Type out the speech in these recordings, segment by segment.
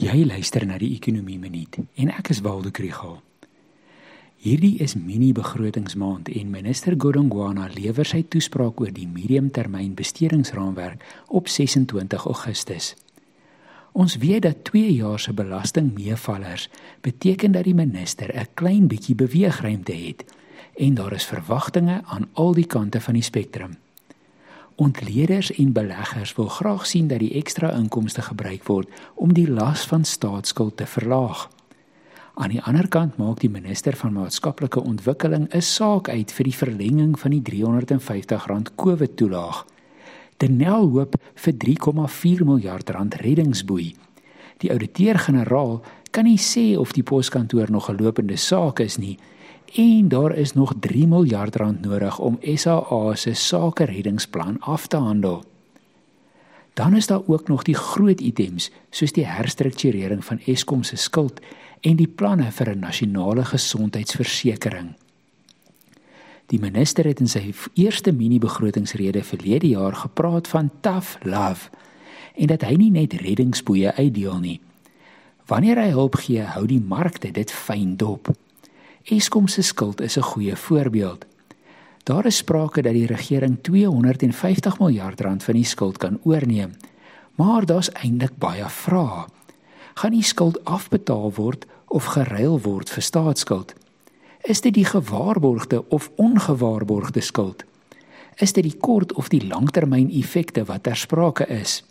Jy luister na die Ekonomie Minuut en ek is Waldo Krugel. Hierdie is mini-begrotingsmaand en minister Godongwana lewer sy toespraak oor die mediumtermyn bestedingsraamwerk op 26 Augustus. Ons weet dat 2 jaar se belastingmeevallers beteken dat die minister 'n klein bietjie beweegruimte het en daar is verwagtinge aan al die kante van die spektrum. Ontleeders en beleggers wil graag sien dat die ekstra inkomste gebruik word om die las van staatsskuld te verlaag. Aan die ander kant maak die minister van maatskaplike ontwikkeling 'n saak uit vir die verlenging van die R350 COVID-toelaag. Denel hoop vir 3,4 miljard rand reddingsboei. Die ouditeur-generaal kan nie sê of die poskantoor nog 'n lopende saak is nie en daar is nog 3 miljard rand nodig om SAA se sake reddingsplan af te handel. Dan is daar ook nog die groot items soos die herstrukturering van Eskom se skuld en die planne vir 'n nasionale gesondheidsversekering. Die minister het in sy eerste mini-begrotingsrede verlede jaar gepraat van tough love en dat hy nie net reddingsboeie uitdeel nie. Wanneer hy hulp gee, hou die markte dit fyn dop. Eskom se skuld is 'n goeie voorbeeld. Daar is sprake dat die regering 250 miljard rand van die skuld kan oorneem. Maar daar's eintlik baie vrae. Gaan die skuld afbetaal word of geruil word vir staatsskuld? Is dit die gewaarborgde of ongewaarborgde skuld? Is dit die kort of die langtermyn effekte wat ter sprake is?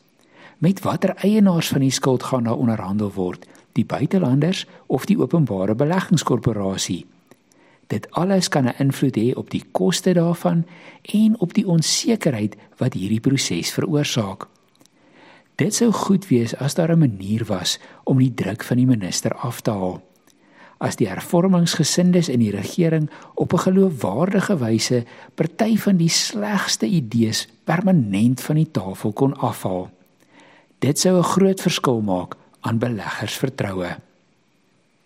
Met watter eienaars van die skuld gaan daar onderhandel word? Die buitelanders of die openbare beleggingskorporasie. Dit alles kan 'n invloed hê op die koste daarvan en op die onsekerheid wat hierdie proses veroorsaak. Dit sou goed wees as daar 'n manier was om die druk van die minister af te haal. As die hervormingsgesindes in die regering op 'n geloofwaardige wyse party van die slegste idees permanent van die tafel kon afhaal. Dit sou 'n groot verskil maak aan beleggers vertroue.